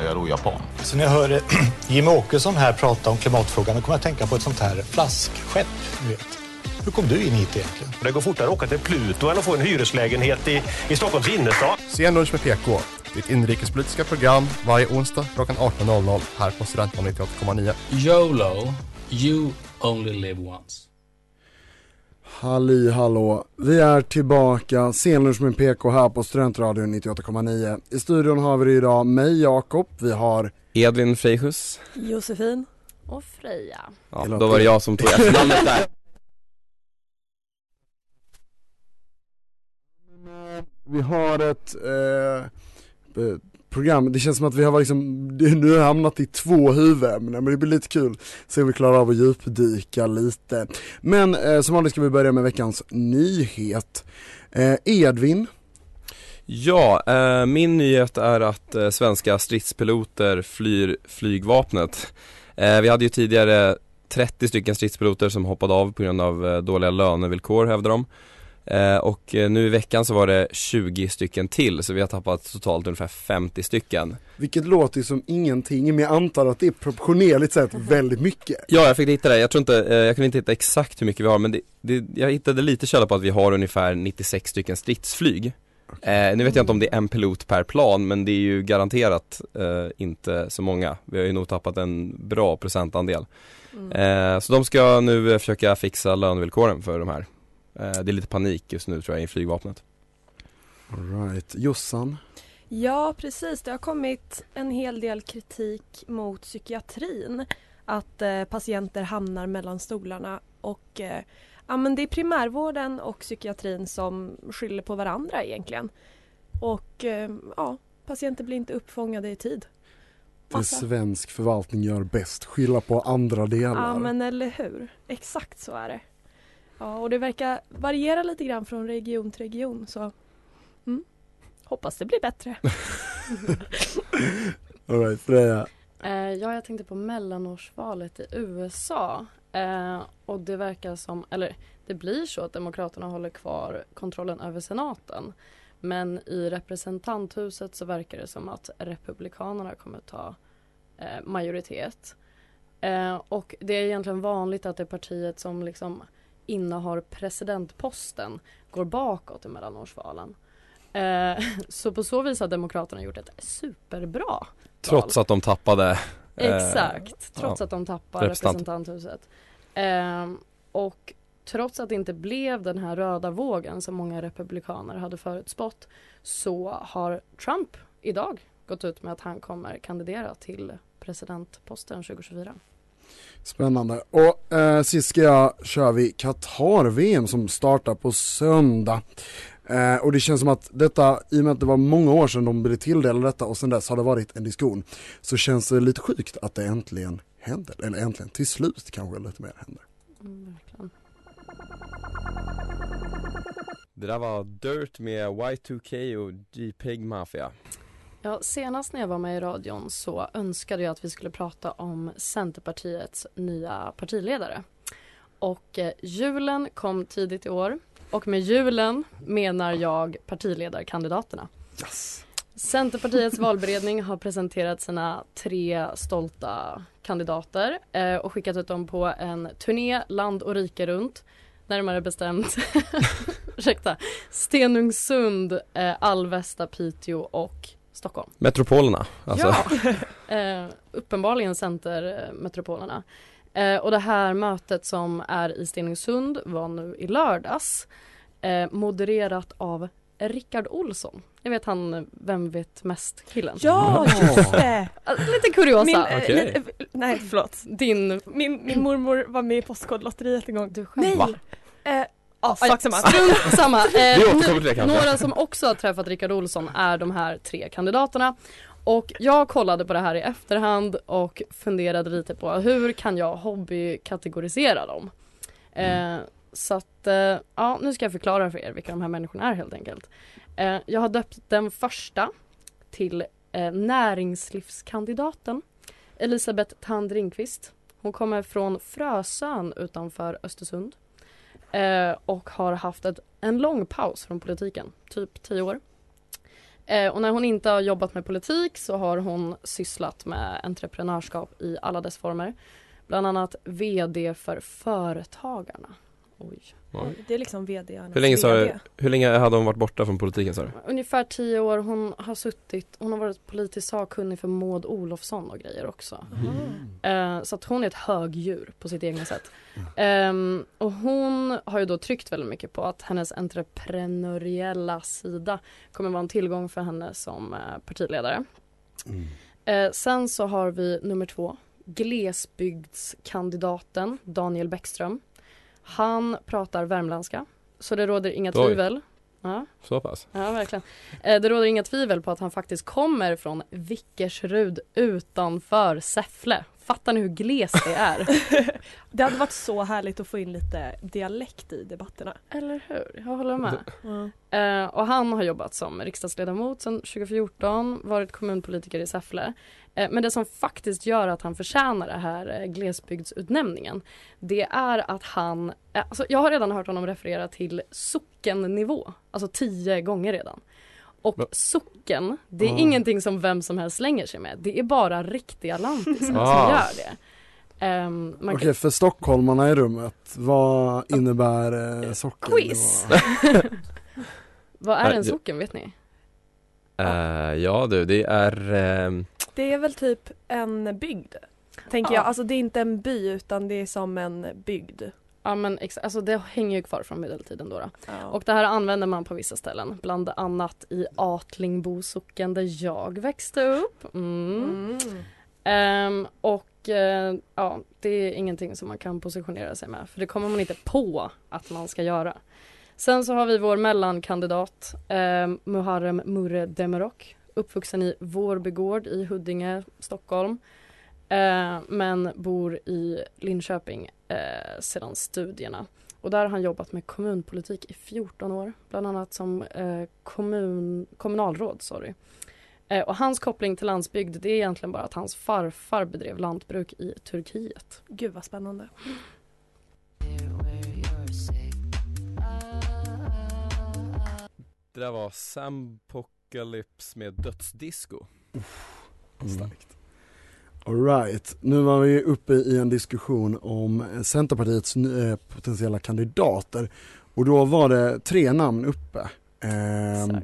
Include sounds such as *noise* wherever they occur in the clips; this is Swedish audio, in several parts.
jag då japan? Så när jag hör *clears throat* Jimmie Åkesson här prata om klimatfrågan, då kommer jag att tänka på ett sånt här flaskskepp, vet. Hur kom du in hit egentligen? Det går fortare att åka till Pluto än att få en hyreslägenhet i, i Stockholms innerstad. Senlunch med PK, ditt inrikespolitiska program varje onsdag klockan 18.00 här på Studentradion 98,9. YOLO, you only live once. Halli hallå, vi är tillbaka, senlunch med PK här på Studentradion 98,9. I studion har vi idag mig Jakob, vi har Edvin Frejhus. Josefin. Och Freja. Ja, då var det jag som tog efternamnet där. Vi har ett eh, eh, program, det känns som att vi har liksom, *laughs* nu har hamnat i två huvudämnen men det blir lite kul, se om vi klarar av att djupdyka lite. Men eh, som vanligt ska vi börja med veckans nyhet. Eh, Edvin, Ja, eh, min nyhet är att eh, svenska stridspiloter flyr flygvapnet. Eh, vi hade ju tidigare 30 stycken stridspiloter som hoppade av på grund av eh, dåliga lönevillkor hävdar de. Eh, och eh, nu i veckan så var det 20 stycken till så vi har tappat totalt ungefär 50 stycken. vilket låter ju som ingenting men jag antar att det är proportionerligt sett väldigt mycket. Ja, jag fick hitta det. Jag tror inte, eh, jag kunde inte hitta exakt hur mycket vi har men det, det, jag hittade lite källa på att vi har ungefär 96 stycken stridsflyg. Eh, nu vet jag inte om det är en pilot per plan men det är ju garanterat eh, inte så många. Vi har ju nog tappat en bra procentandel. Eh, så de ska nu försöka fixa lönevillkoren för de här. Eh, det är lite panik just nu tror jag i flygvapnet. All right. Jossan, Ja, precis. Det har kommit en hel del kritik mot psykiatrin. Att eh, patienter hamnar mellan stolarna och eh, ja, men det är primärvården och psykiatrin som skyller på varandra egentligen. Och eh, ja, patienter blir inte uppfångade i tid. det svensk förvaltning gör bäst, skylla på andra delar. Ja men eller hur. Exakt så är det. Ja och det verkar variera lite grann från region till region så mm. Hoppas det blir bättre. *laughs* All right, Freja. Eh, ja, jag tänkte på mellanårsvalet i USA. Eh, och det verkar som, eller det blir så att Demokraterna håller kvar kontrollen över senaten. Men i representanthuset så verkar det som att Republikanerna kommer ta eh, majoritet. Eh, och det är egentligen vanligt att det partiet som liksom innehar presidentposten går bakåt i mellanårsvalen. Eh, *laughs* så på så vis har Demokraterna gjort ett superbra Trots att de tappade eh, Exakt, trots ja, att de tappar representant. representanthuset. Ehm, och trots att det inte blev den här röda vågen som många republikaner hade förutspått så har Trump idag gått ut med att han kommer kandidera till presidentposten 2024. Spännande. Och eh, sist ska jag kör vi Qatar-VM som startar på söndag. Eh, och det känns som att detta, i och med att det var många år sedan de blev tilldelade detta och sedan dess har det varit en diskussion. Så känns det lite sjukt att det äntligen händer, eller äntligen till slut kanske lite mer händer. Mm, verkligen. Det där var Dirt med Y2K och JPEG Mafia. Ja, senast när jag var med i radion så önskade jag att vi skulle prata om Centerpartiets nya partiledare. Och eh, julen kom tidigt i år och med julen menar jag partiledarkandidaterna. Yes. Centerpartiets *laughs* valberedning har presenterat sina tre stolta kandidater eh, och skickat ut dem på en turné land och rike runt. Närmare bestämt *laughs* ursäkta, Stenungsund, eh, Alvesta, Piteå och Stockholm. Metropolerna, alltså. Ja, *laughs* eh, uppenbarligen Centermetropolerna. Eh, och det här mötet som är i Stenungsund var nu i lördags. Eh, modererat av Rickard Olsson. Jag vet han Vem vet mest killen. Ja, just det! Lite kuriosa. Min, eh, li- eh, nej förlåt. Din Min, min mormor var med i Postkodlotteriet en gång. Du Nej! Va? Eh, ja, sak samma. Strunt samma. *laughs* Eh, nu- några som också har träffat Rickard Olsson är de här tre kandidaterna. Och jag kollade på det här i efterhand och funderade lite på hur kan jag hobbykategorisera dem? Eh, så att, eh, ja nu ska jag förklara för er vilka de här människorna är helt enkelt. Eh, jag har döpt den första till eh, näringslivskandidaten Elisabeth Tand Ringqvist. Hon kommer från Frösön utanför Östersund eh, och har haft ett, en lång paus från politiken, typ tio år. Eh, och när hon inte har jobbat med politik så har hon sysslat med entreprenörskap i alla dess former. Bland annat VD för Företagarna. Oj. Oj. Det är liksom vd Hur länge, sa, hur länge hade hon varit borta från politiken sa du? Ungefär tio år. Hon har suttit, hon har varit politisk sakkunnig för Maud Olofsson och grejer också. Eh, så att hon är ett högdjur på sitt egna sätt. Ehm, och hon har ju då tryckt väldigt mycket på att hennes entreprenöriella sida kommer vara en tillgång för henne som eh, partiledare. Eh, sen så har vi nummer två, glesbygdskandidaten Daniel Bäckström. Han pratar värmländska, så det råder inga Oj. tvivel. Ja. Så pass? Ja, verkligen. Eh, det råder inga tvivel på att han faktiskt kommer från Vickersrud utanför Säffle. Fattar ni hur glest det är? *laughs* Det hade varit så härligt att få in lite dialekt i debatterna. Eller hur? Jag håller med. Eh, och han har jobbat som riksdagsledamot sedan 2014, varit kommunpolitiker i Säffle. Eh, men det som faktiskt gör att han förtjänar det här eh, glesbygdsutnämningen det är att han, eh, alltså jag har redan hört honom referera till sockennivå, alltså tio gånger redan. Och socken, det är Ah. ingenting som vem som helst slänger sig med. Det är bara riktiga lantisar Ah. som gör det. Man Okej, för stockholmarna i rummet, vad innebär eh, socker? Quiz! *laughs* Vad är en socken vet ni? Eh, ja du, det är ehm, Det är väl typ en bygd. Tänker Ja. jag. Alltså det är inte en by utan det är som en bygd. Ja men exakt, alltså det hänger ju kvar från medeltiden då. då. Ja. Och det här använder man på vissa ställen, bland annat i Atlingbo socken där jag växte upp. Mm. Mm. Ehm, och eh, ja, det är ingenting som man kan positionera sig med för det kommer man inte på att man ska göra. Sen så har vi vår mellankandidat eh, Muharrem Murre Demirok uppvuxen i Vårbygård i Huddinge, Stockholm. Eh, men bor i Linköping eh, sedan studierna. Och där har han jobbat med kommunpolitik i 14 år, bland annat som eh, kommun, kommunalråd. Sorry. Eh, och hans koppling till landsbygd det är egentligen bara att hans farfar bedrev lantbruk i Turkiet. Gud vad spännande. Det där var Sampocalypse med dödsdisco Starkt. Alright, nu var vi uppe i en diskussion om Centerpartiets eh, potentiella kandidater och då var det tre namn uppe. Ehm,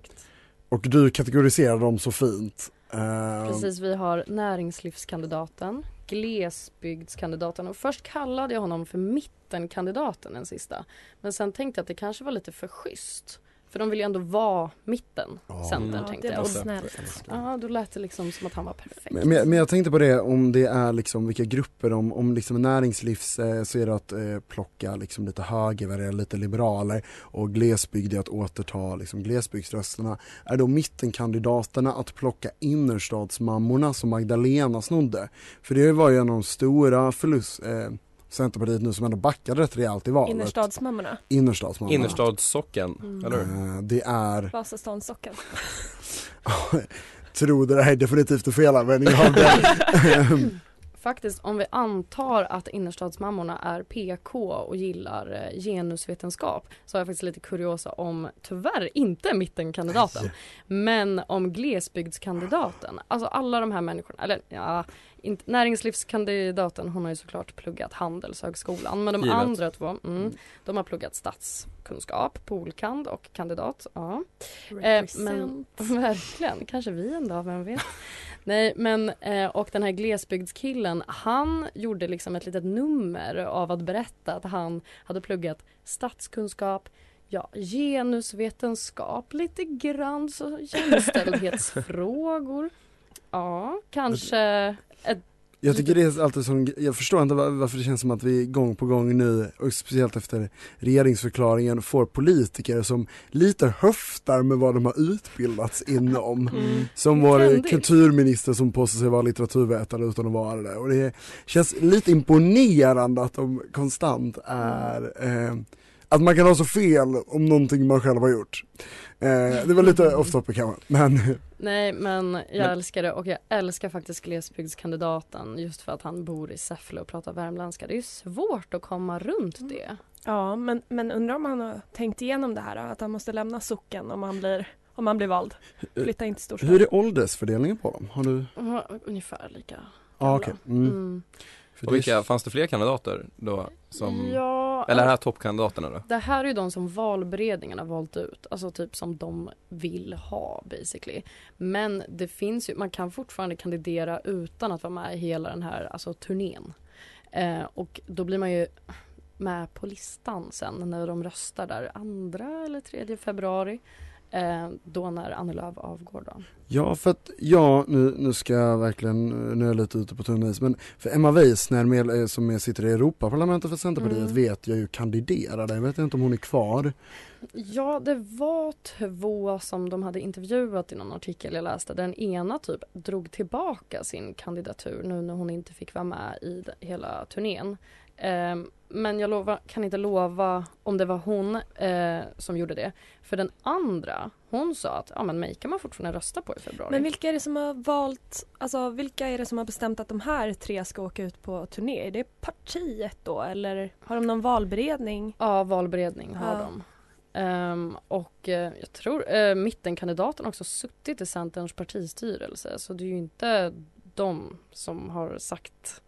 och du kategoriserade dem så fint. Ehm, Precis, vi har näringslivskandidaten, glesbygdskandidaten och först kallade jag honom för mittenkandidaten den sista. Men sen tänkte jag att det kanske var lite för schysst. För de vill ju ändå vara mitten, Centern Ja, tänkte det jag. var snällt. Ja, då lät det liksom som att han var perfekt. Men, men men jag tänkte på det om det är liksom vilka grupper, om, om liksom näringslivs eh, så är det att eh, plocka liksom lite högerväljare, lite liberaler och glesbygd är att återta liksom glesbygdsrösterna. Är då mittenkandidaterna att plocka innerstadsmammorna som Magdalena snodde? För det var ju en av de stora förlust, eh, Centerpartiet nu som ändå backade rätt rejält i valet. Innerstadsmammorna. Innerstadsmammorna. Innerstadssocken, Mm. eller hur? Eh, Det är Vasaståndssocken. *laughs* Tror det här är definitivt en felanvändning av den. Faktiskt om vi antar att innerstadsmammorna är PK och gillar eh, genusvetenskap så har jag faktiskt lite kuriosa om, tyvärr inte mittenkandidaten, men om glesbygdskandidaten. Alltså alla de här människorna, eller ja, näringslivskandidaten hon har ju såklart pluggat Handelshögskolan men de Givet. andra två, mm, de har pluggat statskunskap, polkand och kandidat. Ja. Eh, men, *laughs* verkligen, kanske vi en dag, vem vet. Nej men eh, och den här glesbygdskillen han gjorde liksom ett litet nummer av att berätta att han hade pluggat statskunskap, ja genusvetenskap lite grann, så jämställdhetsfrågor. Ja, kanske ett Jag tycker det är alltid som, jag förstår inte var- varför det känns som att vi gång på gång nu, och speciellt efter regeringsförklaringen, får politiker som lite höftar med vad de har utbildats inom. Mm. Som vår Trendigt. kulturminister som påstår sig vara litteraturvetare utan att vara det. Och det känns lite imponerande att de konstant är, eh, att man kan ha så fel om någonting man själv har gjort. Eh, det var lite *laughs* off topic kanske, men Nej men jag Men- älskar det och jag älskar faktiskt glesbygdskandidaten just för att han bor i Säffle och pratar värmländska. Det är ju svårt att komma runt det. Ja, men, men undrar om han har tänkt igenom det här, att han måste lämna socken om han blir, om han blir vald. Flytta in till storstad. hur är åldersfördelningen på dem? Har du? Ungefär lika Ja okej. Mm. Mm. För Och det- vilka, fanns det fler kandidater då? Som, Ja, eller är det här toppkandidaterna då? Det här är ju de som valberedningen har valt ut, alltså typ som de vill ha basically. Men det finns ju, man kan fortfarande kandidera utan att vara med i hela den här alltså, turnén. Eh, och då blir man ju med på listan sen när de röstar där andra eller tredje februari. Eh, då när Annie Lööf avgår då. Ja för att, ja nu, nu ska jag verkligen, nu är jag lite ute på tunn is men för Emma Wiesner med, eh, som är, sitter i Europaparlamentet för Centerpartiet Mm. vet jag ju kandiderade, jag vet inte om hon är kvar. Ja, det var två som de hade intervjuat i någon artikel jag läste. Den ena typ drog tillbaka sin kandidatur nu när hon inte fick vara med i hela turnén. Ehm, men jag lovar, kan inte lova om det var hon eh, som gjorde det. För den andra, hon sa att ja, men mig kan man fortfarande rösta på i februari. Men vilka är det som har valt, alltså vilka är det som har bestämt att de här tre ska åka ut på turné? Är det partiet då eller har de någon valberedning? Ja, valberedning har Ja. de. Ehm, och eh, jag tror uh, mittenkandidaten har också suttit i Centerns partistyrelse så det är ju inte de som har sagt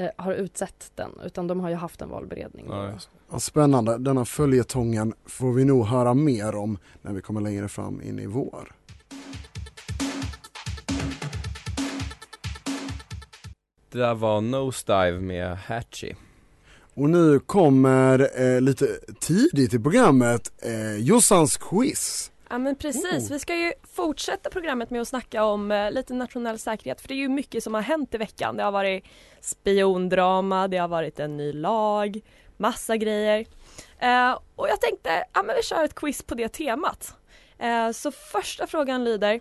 eh, har utsett den utan de har ju haft en valberedning. Ja, Ja, spännande, denna följetongen får vi nog höra mer om när vi kommer längre fram in i vår. Det där var Nosedive med Hatchie. Och nu kommer eh, lite tidigt i programmet eh, Jossans quiz. Ja men precis, Oh. vi ska ju fortsätta programmet med att snacka om eh, lite nationell säkerhet för det är ju mycket som har hänt i veckan. Det har varit spiondrama, det har varit en ny lag, massa grejer. Eh, och jag tänkte, ja men vi kör ett quiz på det temat. Eh, så första frågan lyder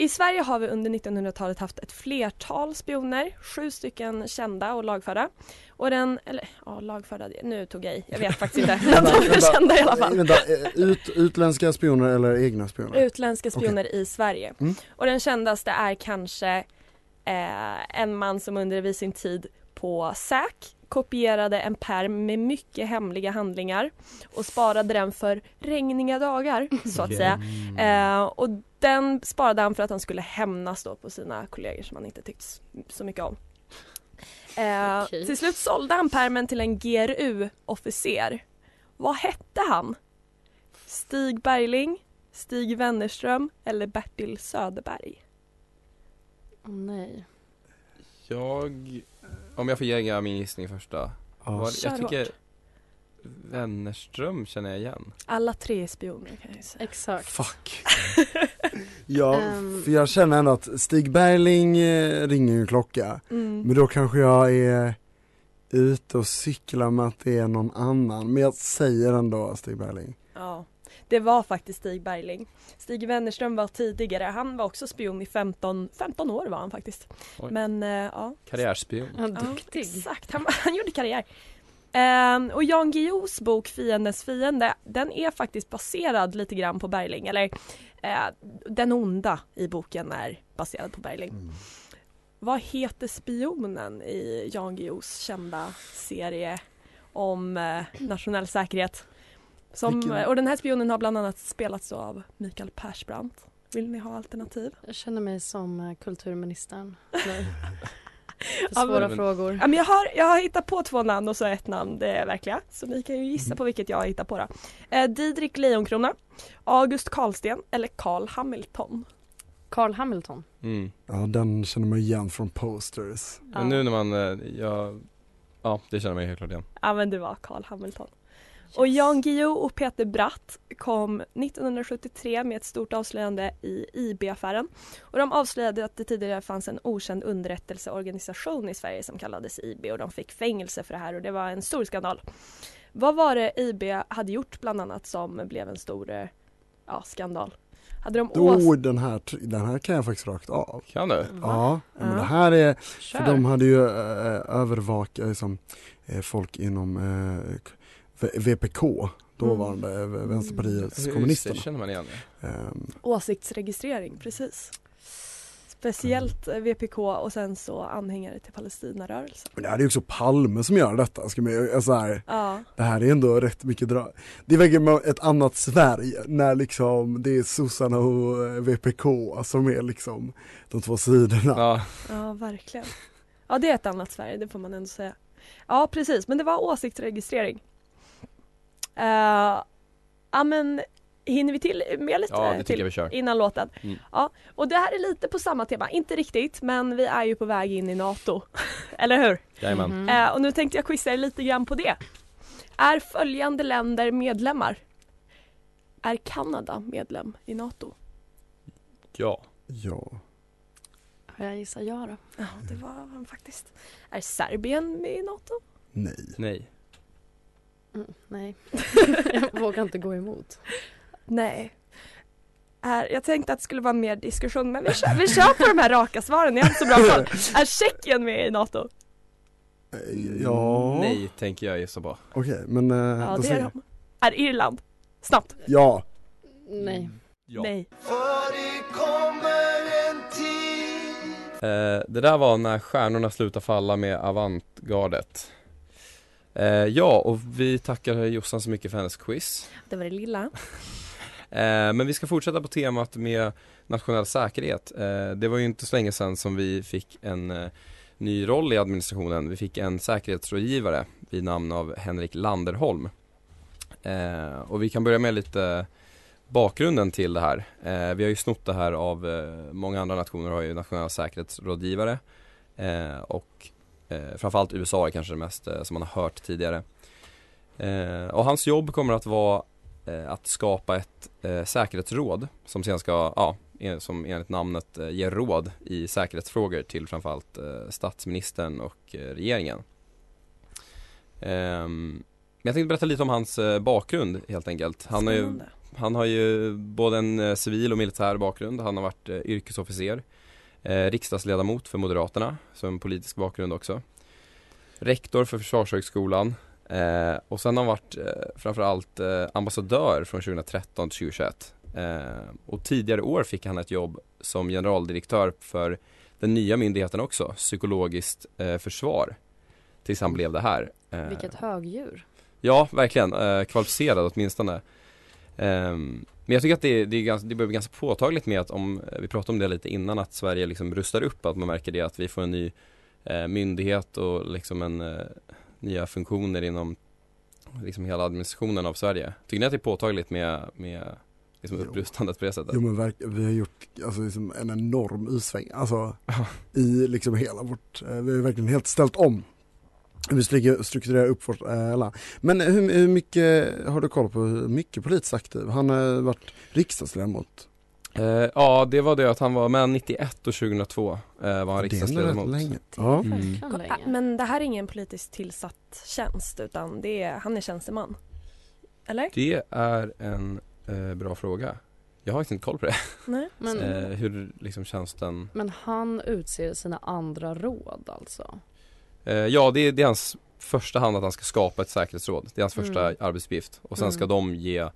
i Sverige har vi under 1900-talet haft ett flertal spioner, sju stycken kända och lagförda. Och den, eller ja lagförda, nu tog jag i, jag vet faktiskt inte. *laughs* Vänta, De är kända i alla fall. Vänta, eh, ut, utländska spioner eller egna spioner? Utländska spioner i Sverige. Mm. Och den kändaste är kanske eh, en man som under sin tid på SÄK kopierade en pärm med mycket hemliga handlingar och sparade den för regniga dagar så att säga. Eh, och den sparade han för att han skulle hämnas då på sina kollegor som han inte tyckte så mycket om. Eh, Okej. Till slut sålde han pärmen till en GRU-officer. Vad hette han? Stig Bergling, Stig Wennerström eller Bertil Söderberg? Åh, nej. Jag, om jag får ge min gissning första. Ja. Var, jag tycker hårt. Wennerström känner jag igen. Alla tre är spioner kan jag säga. Exakt. Fuck. *laughs* ja, Ehm. för jag känner ändå att Stig Bergling eh, ringer ju en klocka. Mm. Men då kanske jag är ute och cyklar med att det är någon annan. Men jag säger ändå Stig Bergling. Ja, det var faktiskt Stig Bergling. Stig Wennerström var tidigare, han var också spion i 15, 15 år var han faktiskt. Oj. Men eh, ja, Karriärspion. Ja, Ja, duktig. exakt, han, han gjorde karriär. Ehm, och Jan Guillous bok Fiendens fiende, den är faktiskt baserad lite grann på Bergling. Eller eh, den onda i boken är baserad på Bergling. Vad heter spionen i Jan Guillous kända serie om eh, nationell säkerhet? Som, Och den här spionen har bland annat spelats av Mikael Persbrandt. Vill ni ha alternativ? Jag känner mig som eh, kulturministern *laughs* *laughs* Ja, men- svåra frågor. Ja, men jag, har, jag har hittat på två namn och så ett namn, det är verkliga. Så ni kan ju gissa på vilket jag har hittat på då. Eh, Didrik Lejonkrona, August Karlsten eller Carl Hamilton. Carl Hamilton. Mm. Ja, den känner man igen från posters. Men nu när man, eh, jag, ja det känner man ju helt klart igen. Ja men det var Carl Hamilton. Och Jan Guillou och Peter Bratt kom 1973 med ett stort avslöjande i IB-affären. Och de avslöjade att det tidigare fanns en okänd underrättelseorganisation i Sverige som kallades IB och de fick fängelse för det här och det var en stor skandal. Vad var det IB hade gjort bland annat som blev en stor eh, ja, skandal? Hade de. Då, den här, den här kan jag faktiskt rakt av. Kan du? Ja, men Ja. det här är, för de hade ju äh, övervakat liksom, eh, folk inom eh, VPK, dåvarande mm. Vänsterpartiets Just kommunisterna. Det känner man igen. Ehm, Åsiktsregistrering, precis. Speciellt eh, VPK och sen så anhängare till Palestinarörelsen. men det här är ju också Palme som gör detta, ska man, alltså här, Ja. det här är ändå rätt mycket dra. Det är verkligen ett annat Sverige när liksom det är sossarna och eh, VPK som är liksom de två sidorna. Ja. Ja, verkligen. Ja, det är ett annat Sverige, det får man ändå säga. Ja, precis, men det var åsiktsregistrering. Uh, ja, men hinner vi till med lite Ja, det tycker till jag vi kör. innan låten? Mm. Ja, och det här är lite på samma tema, inte riktigt, men vi är ju på väg in i NATO. *laughs* Eller hur? Jajamän. Eh, och nu tänkte jag quizza er lite grann på det. Är följande länder medlemmar? Är Kanada medlem i NATO? Ja. Ja. Jag gissar ja då. Ja, det var han faktiskt. Är Serbien med i NATO? Nej. Nej. Mm, nej, *laughs* jag vågar inte gå emot. Nej. Är, jag tänkte att det skulle vara mer diskussion men vi kör, vi kör på de här raka svaren, jag har inte så bra koll. *laughs* Är Tjeckien med i NATO? Eh, Ja. Nej, tänker jag gissa på. Okej, men... eh, Ja då det säger är de. Är Irland? Snabbt. Ja. Nej. Ja. Nej. Eh, det där var när stjärnorna slutar falla med Avantgardet. Eh, ja, och vi tackar Jossan så mycket för hennes quiz. Det var det lilla. *laughs* Eh, men vi ska fortsätta på temat med nationell säkerhet. Eh, det var ju inte så länge sedan som vi fick en ny roll i administrationen. Vi fick en säkerhetsrådgivare vid namn av Henrik Landerholm. Eh, och vi kan börja med lite bakgrunden till det här. Eh, vi har ju snott det här av eh, många andra nationer har ju nationella säkerhetsrådgivare. Och eh, framförallt USA är kanske det mest eh, som man har hört tidigare. Eh, och hans jobb kommer att vara eh, att skapa ett säkerhetsråd som sen ska, ja, som enligt namnet eh, ger råd i säkerhetsfrågor till framförallt eh, statsministern och regeringen. Ehm, men jag tänkte berätta lite om hans bakgrund helt enkelt. Han har ju, han har ju både en civil och militär bakgrund. Han har varit yrkesofficer, eh, riksdagsledamot för Moderaterna, en politisk bakgrund också. Rektor för Försvarshögskolan eh, och sen har han varit eh, framförallt eh, ambassadör från 2013 till 2021. Eh, och tidigare år fick han ett jobb som generaldirektör för den nya myndigheten också, psykologiskt eh, försvar. Tills han blev det här. Eh, Vilket högdjur. Ja, verkligen. Eh, kvalificerad åtminstone. Ehm, men jag tycker att det, det, är ganska, det börjar bli ganska påtagligt med att om, eh, vi pratade om det lite innan, att Sverige liksom rustar upp, att man märker det att vi får en ny eh, myndighet och liksom en, eh, nya funktioner inom liksom hela administrationen av Sverige. Tycker ni att det är påtagligt med, med liksom upprustandet på det sättet? Jo men verk, vi har gjort alltså, liksom en enorm U-sväng, alltså i liksom hela vårt, eh, vi har verkligen helt ställt om hur vi strukturerar- upp vårt eh, land. Men hur, hur mycket, har du koll på hur mycket politiskt aktiv? Han har varit riksdagsledamot. Eh, ja, det var det att han var med 91 och 2002 eh, var han riksdagsledamot. länge. Ja. Mm. Men det här är ingen politiskt tillsatt tjänst utan det är, han är tjänsteman. Eller? Det är en eh, bra fråga. Jag har inte koll på det. Nej. Men- eh, hur liksom tjänsten Men han utser sina andra råd alltså? Eh, Ja, det är, det är hans första hand att han ska skapa ett säkerhetsråd. Det är hans första Mm. arbetsuppgift. Och sen ska Mm. de ge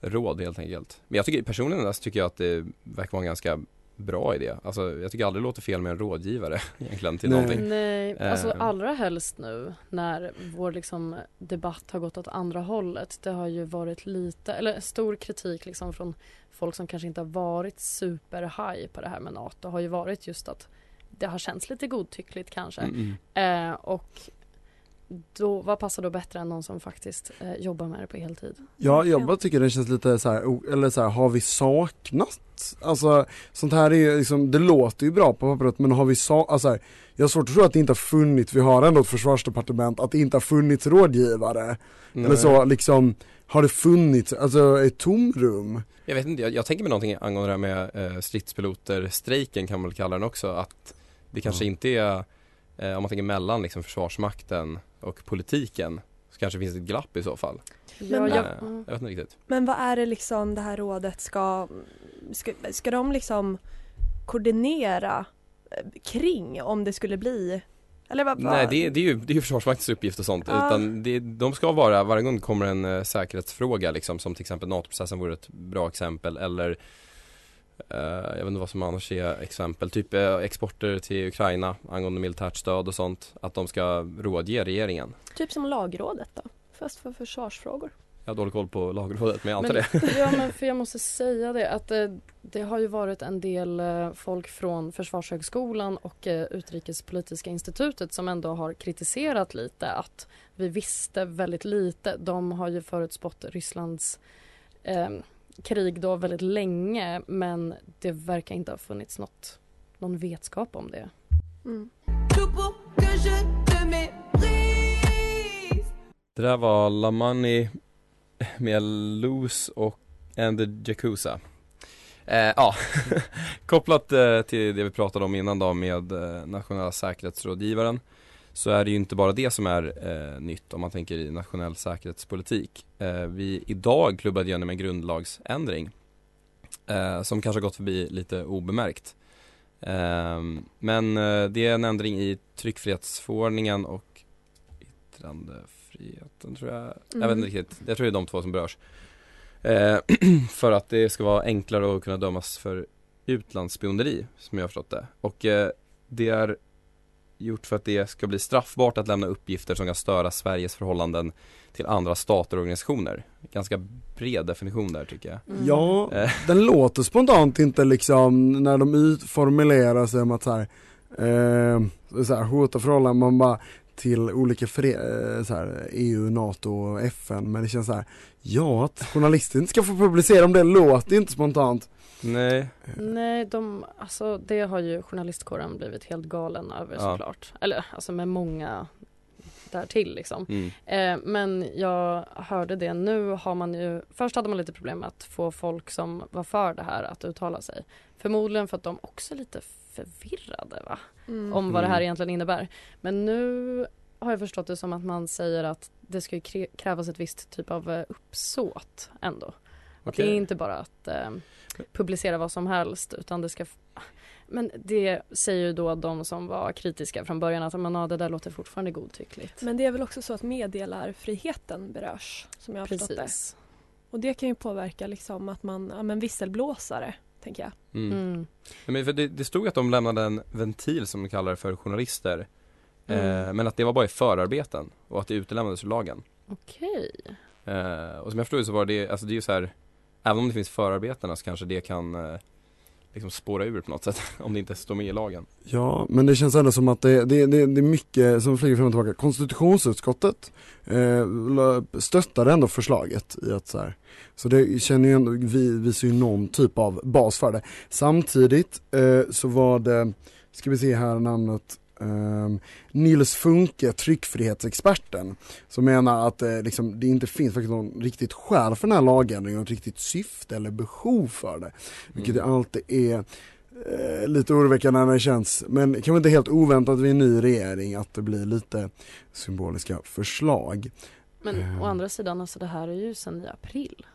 råd helt enkelt. Men jag tycker personligen tycker jag att det verkar vara en ganska bra idé. Alltså jag tycker aldrig det låter fel med en rådgivare *laughs* egentligen till någonting. Nej, alltså Eh. allra helst nu när vår liksom debatt har gått åt andra hållet. Det har ju varit lite, eller stor kritik liksom från folk som kanske inte har varit superhaj på det här med NATO har ju varit just att det har känts lite godtyckligt kanske. Mm, Eh, och då, vad passar då bättre än någon som faktiskt eh, jobbar med det på heltid? Ja, jag bara tycker det känns lite så här, eller så här, har vi saknat? Alltså sånt här är ju liksom, det låter ju bra på pappret men har vi sa, alltså här, jag har svårt att tro att det inte har funnits, vi har ändå ett försvarsdepartement, att det inte har funnits rådgivare. Nej. Eller så liksom, har det funnits, alltså ett tomrum? Jag vet inte, jag, jag tänker mig någonting angående det här med eh, stridspiloter, strejken kan man väl kalla den också, att det kanske inte är, eh, om man tänker mellan liksom försvarsmakten och politiken, så kanske det finns ett glapp i så fall. Men Eh, jag- jag vet inte riktigt. Men vad är det liksom det här rådet ska, ska, ska de liksom koordinera eh, kring om det skulle bli eller vad? Nej det, är- det, är ju, det är ju Försvarsmaktens uppgift och sånt, Ja. utan det, de ska vara, varje gång det kommer en eh, säkerhetsfråga liksom, som till exempel NATO-processen vore ett bra exempel, eller eh, jag vet inte vad som annars är exempel, typ eh, exporter till Ukraina angående militärt stöd och sånt, att de ska rådge regeringen. Typ som lagrådet då, fast för försvarsfrågor. Jag har dålig koll på lagrådet men jag antar Men, det. ja men *laughs* för jag måste säga det att eh, det har ju varit en del eh, folk från Försvarshögskolan och eh, Utrikespolitiska institutet som ändå har kritiserat lite att vi visste väldigt lite. De har ju förutspått Rysslands eh, krig då väldigt länge men det verkar inte ha funnits något, någon vetskap om det. Mm. Det där var La Money med Loose och And the Yakuza. Eh, ja, *laughs* kopplat eh, till det vi pratade om innan då med eh, nationella säkerhetsrådgivaren så är det ju inte bara det som är eh, nytt om man tänker i nationell säkerhetspolitik. Eh, vi idag klubbade igenom en grundlagsändring eh, som kanske har gått förbi lite obemärkt. Eh, men eh, det är en ändring i tryckfrihetsförordningen och yttrandefriheten tror jag. Jag vet Mm. inte riktigt. Jag tror det är de två som berörs. Eh, *clears throat* för att det ska vara enklare att kunna dömas för utlandsspioneri som jag har förstått det. Och eh, det är gjort för att det ska bli straffbart att lämna uppgifter som kan störa Sveriges förhållanden till andra stater och organisationer. Ganska bred definition där tycker jag. Ja, Eh. den låter spontant inte liksom när de ut- formulerar sig om att så här, eh, så här hota förhållanden, man bara till olika eh, så här, EU, NATO och FN men det känns så här, ja att journalister inte ska få publicera om det låter inte spontant. Nej. Nej, de, alltså, det har ju journalistkåren blivit helt galen över Ja. såklart. Eller alltså med många därtill liksom. Mm. Eh, men jag hörde det, nu har man ju, först hade man lite problem med att få folk som var för det här att uttala sig. Förmodligen för att de också är lite förvirrade va? Mm. Om vad det här Mm. egentligen innebär. Men nu har jag förstått det som att man säger att det ska ju krä- krävas ett visst typ av eh, uppsåt ändå. Att det är inte bara att eh, publicera vad som helst utan det ska men det säger ju då de som var kritiska från början att men, ja, det där låter fortfarande godtyckligt. Men det är väl också så att meddelarfriheten berörs som jag har förstått det. Precis. Och det kan ju påverka liksom att man, ja men visselblåsare tänker jag. Mm. Mm. Nej, men för det, det stod att de lämnade en ventil som de kallar det för journalister. Mm. Eh, men att det var bara i förarbeten och att det utelämnades ur lagen. Okej. Eh, och som jag förstod så var det, alltså det är ju så här Även om det finns förarbetena så kanske det kan eh, liksom spåra ur på något sätt *laughs* om det inte står med i lagen. Ja, men det känns ändå som att det, det, det, det är mycket som flyger fram och tillbaka. Konstitutionsutskottet eh, stöttade ändå förslaget i att så här, så det känner ju ändå, vi visar ju någon typ av bas för det. Samtidigt eh, så var det, ska vi se här namnet, eh, Nils Funke, tryckfrihetsexperten, som menar att eh, liksom, det inte finns faktiskt någon riktigt skäl för den här lagändringen, något riktigt syfte eller behov för det. Vilket Mm. alltid är eh, lite oroväckande när det känns, men kanske inte helt oväntat vid en ny regering att det blir lite symboliska förslag. Men Eh. å andra sidan, alltså det här är ju sedan i april.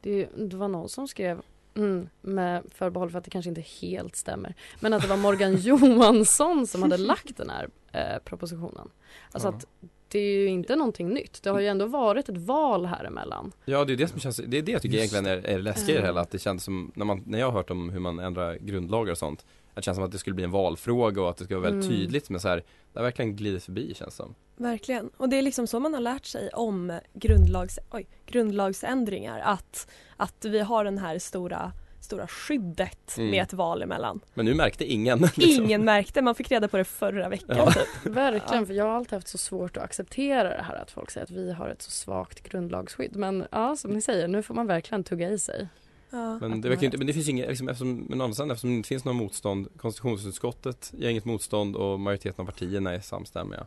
Det, det var någon som skrev, mm, med förbehåll för att det kanske inte helt stämmer, men att det var Morgan *laughs* Johansson som hade lagt den här eh, propositionen. Alltså Ja. att det är ju inte någonting nytt. Det har ju ändå varit ett val här emellan. Ja det är det som känns, det är det jag tycker Just egentligen är, är läskigt i det Mm. hela, att det känns som, när, man, när jag har hört om hur man ändrar grundlagar och sånt Att det känns som att det skulle bli en valfråga och att det ska vara väldigt Mm. tydligt men så här, det har verkligen glidit förbi känns som Verkligen. Och det är liksom så man har lärt sig om grundlags, oj, grundlagsändringar. Att, att vi har den här stora stora skyddet Mm. med ett val emellan. Men nu märkte ingen. liksom. Ingen märkte, man fick reda på det förra veckan Ja. typ. *laughs* Verkligen, för jag har alltid haft så svårt att acceptera det här att folk säger att vi har ett så svagt grundlagsskydd. Men ja, som ni säger, nu får man verkligen tugga i sig. Ja. Men det, verkar inte, men det finns inget, liksom, eftersom, men eftersom det inte finns något motstånd Konstitutionsutskottet gör inget motstånd och majoriteten av partierna är samstämmiga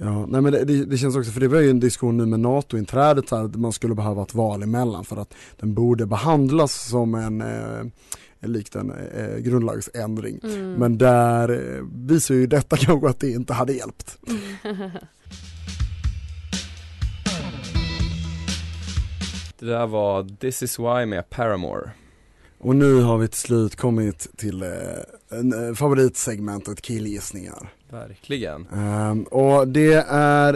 Ja, nej men det, det, det känns också, för det var ju en diskussion nu med NATO-inträdet här, att man skulle behöva ett val emellan för att den borde behandlas som en eh, likt en eh, grundlagsändring. Mm. Men där eh, visar ju detta *laughs* kanske att det inte hade hjälpt. *laughs* Det där var This is why med Paramore Och nu har vi till slut kommit till eh, eh, favoritsegmentet killgissningar. Verkligen Ehm, och det är,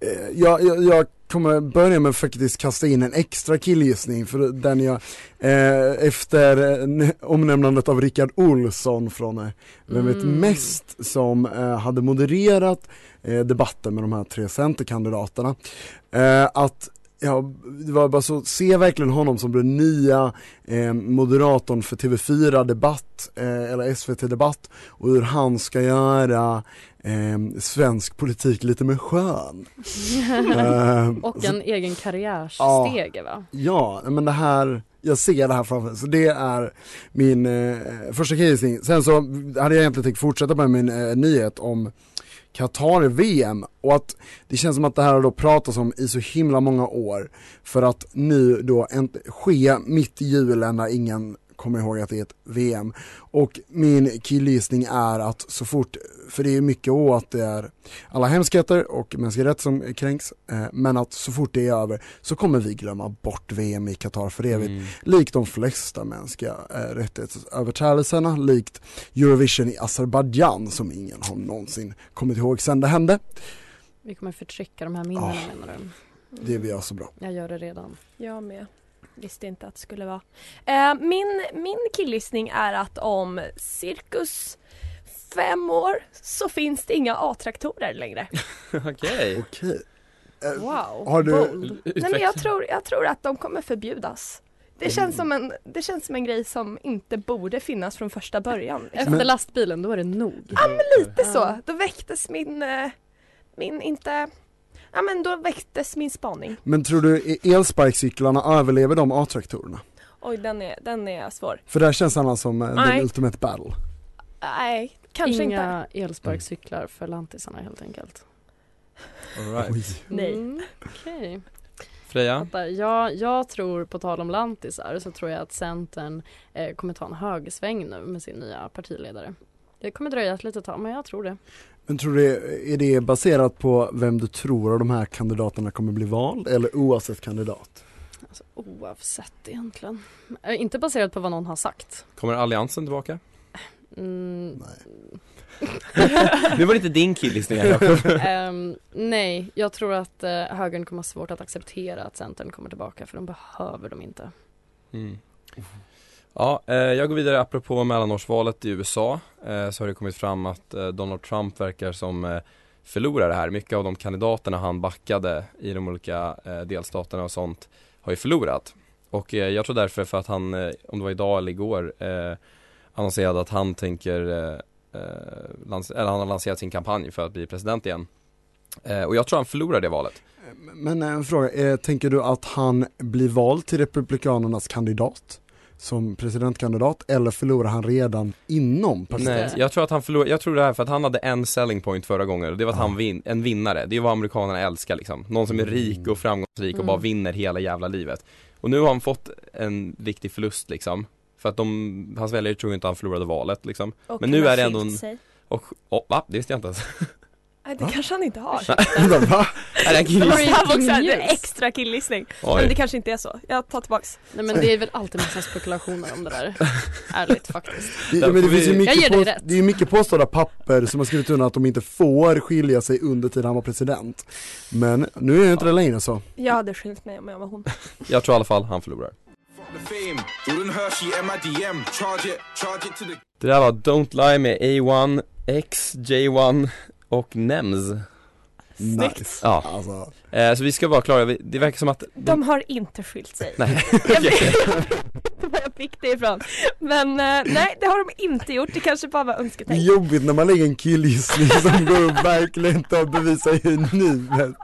eh, jag, jag, jag kommer börja med att faktiskt kasta in en extra killgissning för den jag, eh, efter eh, omnämnandet av Rickard Olsson från eh, Vem vet Mm. mest som eh, hade modererat eh, debatten med de här tre centerkandidaterna. Att Ja, det var bara så, se verkligen honom som den nya eh, moderatorn för TV4 Debatt, eh, eller SVT Debatt och hur han ska göra eh, svensk politik lite mer skön. *laughs* Eh, Och så- en egen karriärstege va? Ja, men det här, jag ser det här framför mig, så det är min eh, första killgissning. Sen så hade jag egentligen tänkt fortsätta med min eh, nyhet om Qatar-VM och att det känns som att det här har då pratats om i så himla många år för att nu då ske mitt i julen när ingen kommer ihåg att det är ett VM. Och min killgissning är att så fort, för det är mycket å att det är alla hemskheter och mänskliga rätt som kränks, eh, men att så fort det är över så kommer vi glömma bort VM i Qatar för evigt. Mm. Likt de flesta mänskliga eh, rättighetsöverträdelserna, likt Eurovision i Azerbaijan som ingen har någonsin kommit ihåg sen det hände. Vi kommer förtrycka de här minnena Ja. menar du? Det blir jag så bra. Jag gör det redan. Jag med. Visste inte att det skulle vara. Eh, min, min killgissning är att om cirkus fem år så finns det inga A-traktorer längre. *laughs* Okej Okej. Eh, Wow, Har du- bold. Nej, men jag, tror, jag tror att de kommer förbjudas. Det känns, som en, det känns som en grej som inte borde finnas från första början. Liksom. Efter lastbilen, då är det nog. Ja men lite så. Då väcktes min, eh, min inte, ja men då väcktes min spaning. Men tror du e- elsparkcyklarna överlever de A-traktorerna? Oj den är, den är svår. För där känns han som eh, den ultimate battle. Nej, kanske inte. Inga elsparkcyklar för lantisarna helt enkelt. All right. Nej. Mm, Okej. Freja? Jag, jag tror, på tal om lantisar, så tror jag att Centern eh, kommer ta en högersväng nu med sin nya partiledare. Det kommer dröja ett litet tag, men jag tror det. Men tror du, är det baserat på vem du tror av de här kandidaterna kommer bli vald eller oavsett kandidat? Alltså, oavsett egentligen. Eh, inte baserat på vad någon har sagt. Kommer alliansen tillbaka? Mm, *laughs* var det inte din killgissning Jakob. ehm, nej, jag tror att eh, högern kommer ha svårt att acceptera att Centern kommer tillbaka för de behöver dem inte. Mm. Ja, eh, jag går vidare apropå mellanårsvalet i USA eh, så har det kommit fram att eh, Donald Trump verkar som förlorare här. Mycket av de kandidaterna han backade i de olika delstaterna och sånt har ju förlorat. Och jag tror därför för att han, om det var idag eller igår, annonserade att han tänker, eller han har lanserat sin kampanj för att bli president igen. Och jag tror han förlorar det valet. Men en fråga, tänker du att han blir vald till Republikanernas kandidat? Som presidentkandidat eller förlorar han redan inom partiet? Nej, jag tror att han förlorar, jag tror det här för att han hade en selling point förra gången och det var att Ja. han vin, en vinnare, det är vad amerikanerna älskar liksom. Någon som är rik och framgångsrik och Mm. bara vinner hela jävla livet. Och nu har han fått en viktig förlust liksom. För att de, hans väljare tror inte han förlorade valet liksom. Och Men nu är det ändå en, sig. och, oh, va? Det visste jag inte ens. *laughs* Nej, det kanske han inte har. *laughs* Va? Är det en Det killgissning? här var också en news. extra killgissning. Men det kanske inte är så. Jag tar tillbaks. Nej men det är väl alltid massa spekulationer om det där. Ärligt faktiskt. Det, men det finns ju mycket, Jag ger dig på, rätt. det är ju mycket påstådda papper som har skrivit under att de inte får skilja sig under tiden han var president. Men nu är det inte det längre så. Jag hade skilt mig om jag var hon. *laughs* Jag tror i alla fall han förlorar. Det där var Don't Lie med A1, X, J1 och Nems. Snyggt. Nice. Ja. Alltså, Eh, så vi ska vara klara, Vi- det verkar som att De har inte skilt sig. Nej, *laughs* Jag vet vad jag fick det ifrån. Men eh, nej, det har de inte gjort. Det kanske bara var önsketänk. jobbigt när man lägger en killgissning som går upp verkligen inte att bevisa i nuet.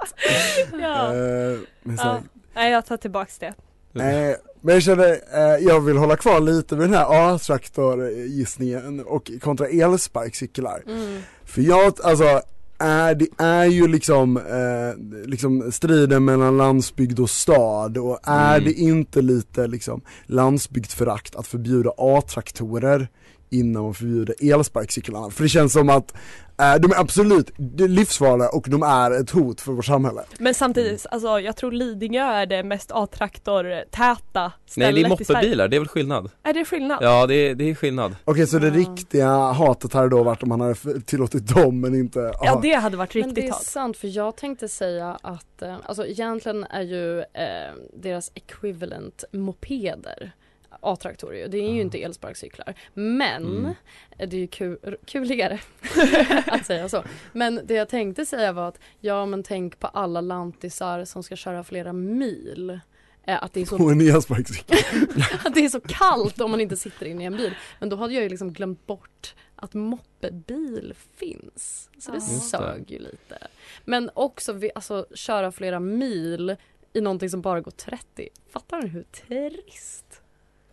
*laughs* Ja. Eh, men så, Ja. Nej, jag tar tillbaks det. Eh, men jag känner, eh, jag vill hålla kvar lite med den här A-traktor-gissningen och kontra elsparkcyklar. Mm. För jag, alltså, är, det är ju liksom, eh, liksom striden mellan landsbygd och stad och är Mm. det inte lite liksom landsbygdsförakt att förbjuda A-traktorer innan man förbjuder elsparkcyklarna? För det känns som att eh, de är absolut livsfarliga och de är ett hot för vårt samhälle. Men samtidigt, alltså jag tror Lidingö är det mest A-traktor-täta stället Nej det är moppebilar, det är väl skillnad? Är det skillnad? Ja det är, det är skillnad Okej så det riktiga hatet hade då varit om man hade tillåtit dem men inte, Ja aha. det hade varit Men det riktigt är hat. sant för jag tänkte säga att eh, alltså egentligen är ju eh, deras equivalent mopeder A-traktorer. Det är ju inte elsparkcyklar. Men Mm. det är ju kul, kuligare *laughs* att säga så. Men det jag tänkte säga var att ja men tänk på alla lantisar som ska köra flera mil. Eh, Att det, är så, *laughs* att det är så kallt om man inte sitter inne i en bil. Men då hade jag ju liksom glömt bort att moppebil finns. Så det. Just sög ju lite. Men också vi, alltså, köra flera mil i någonting som bara går 30. Fattar du hur trist?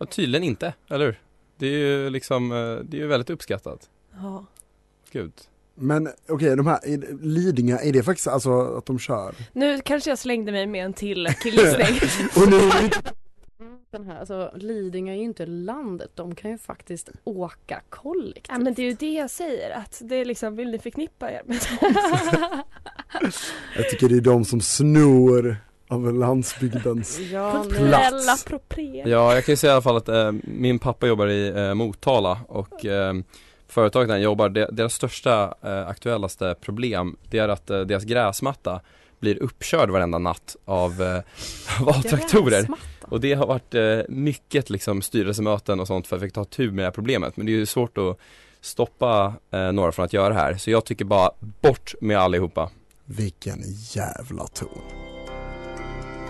Ja, Tydligen inte, eller hur? Det är ju liksom, eh, det är ju väldigt uppskattat Ja. Gud Men okej de här, är- Lidingö, är det faktiskt alltså att de kör? Nu kanske jag slängde mig med en till killgissning. *laughs* Och nu Den här, alltså, Lidingö är ju inte landet. De kan ju faktiskt åka kollektivt. ja men det är ju det jag säger att det är liksom, vill ni förknippa er med *laughs* Jag tycker det är de som snor av landsbygdens *laughs* ja, Plats. Ja, jag kan ju säga i alla fall att eh, min pappa jobbar i eh, Motala och eh, företaget där han jobbar, det, deras största eh, aktuellaste problem det är att eh, deras gräsmatta blir uppkörd varenda natt av, eh, *laughs* av. Gräsmatta. Och det har varit eh, mycket liksom styrelsemöten och sånt för att vi ta tur med det här problemet. Men det är ju svårt att stoppa eh, några från att göra det här. Så jag tycker bara bort med allihopa. Vilken jävla ton.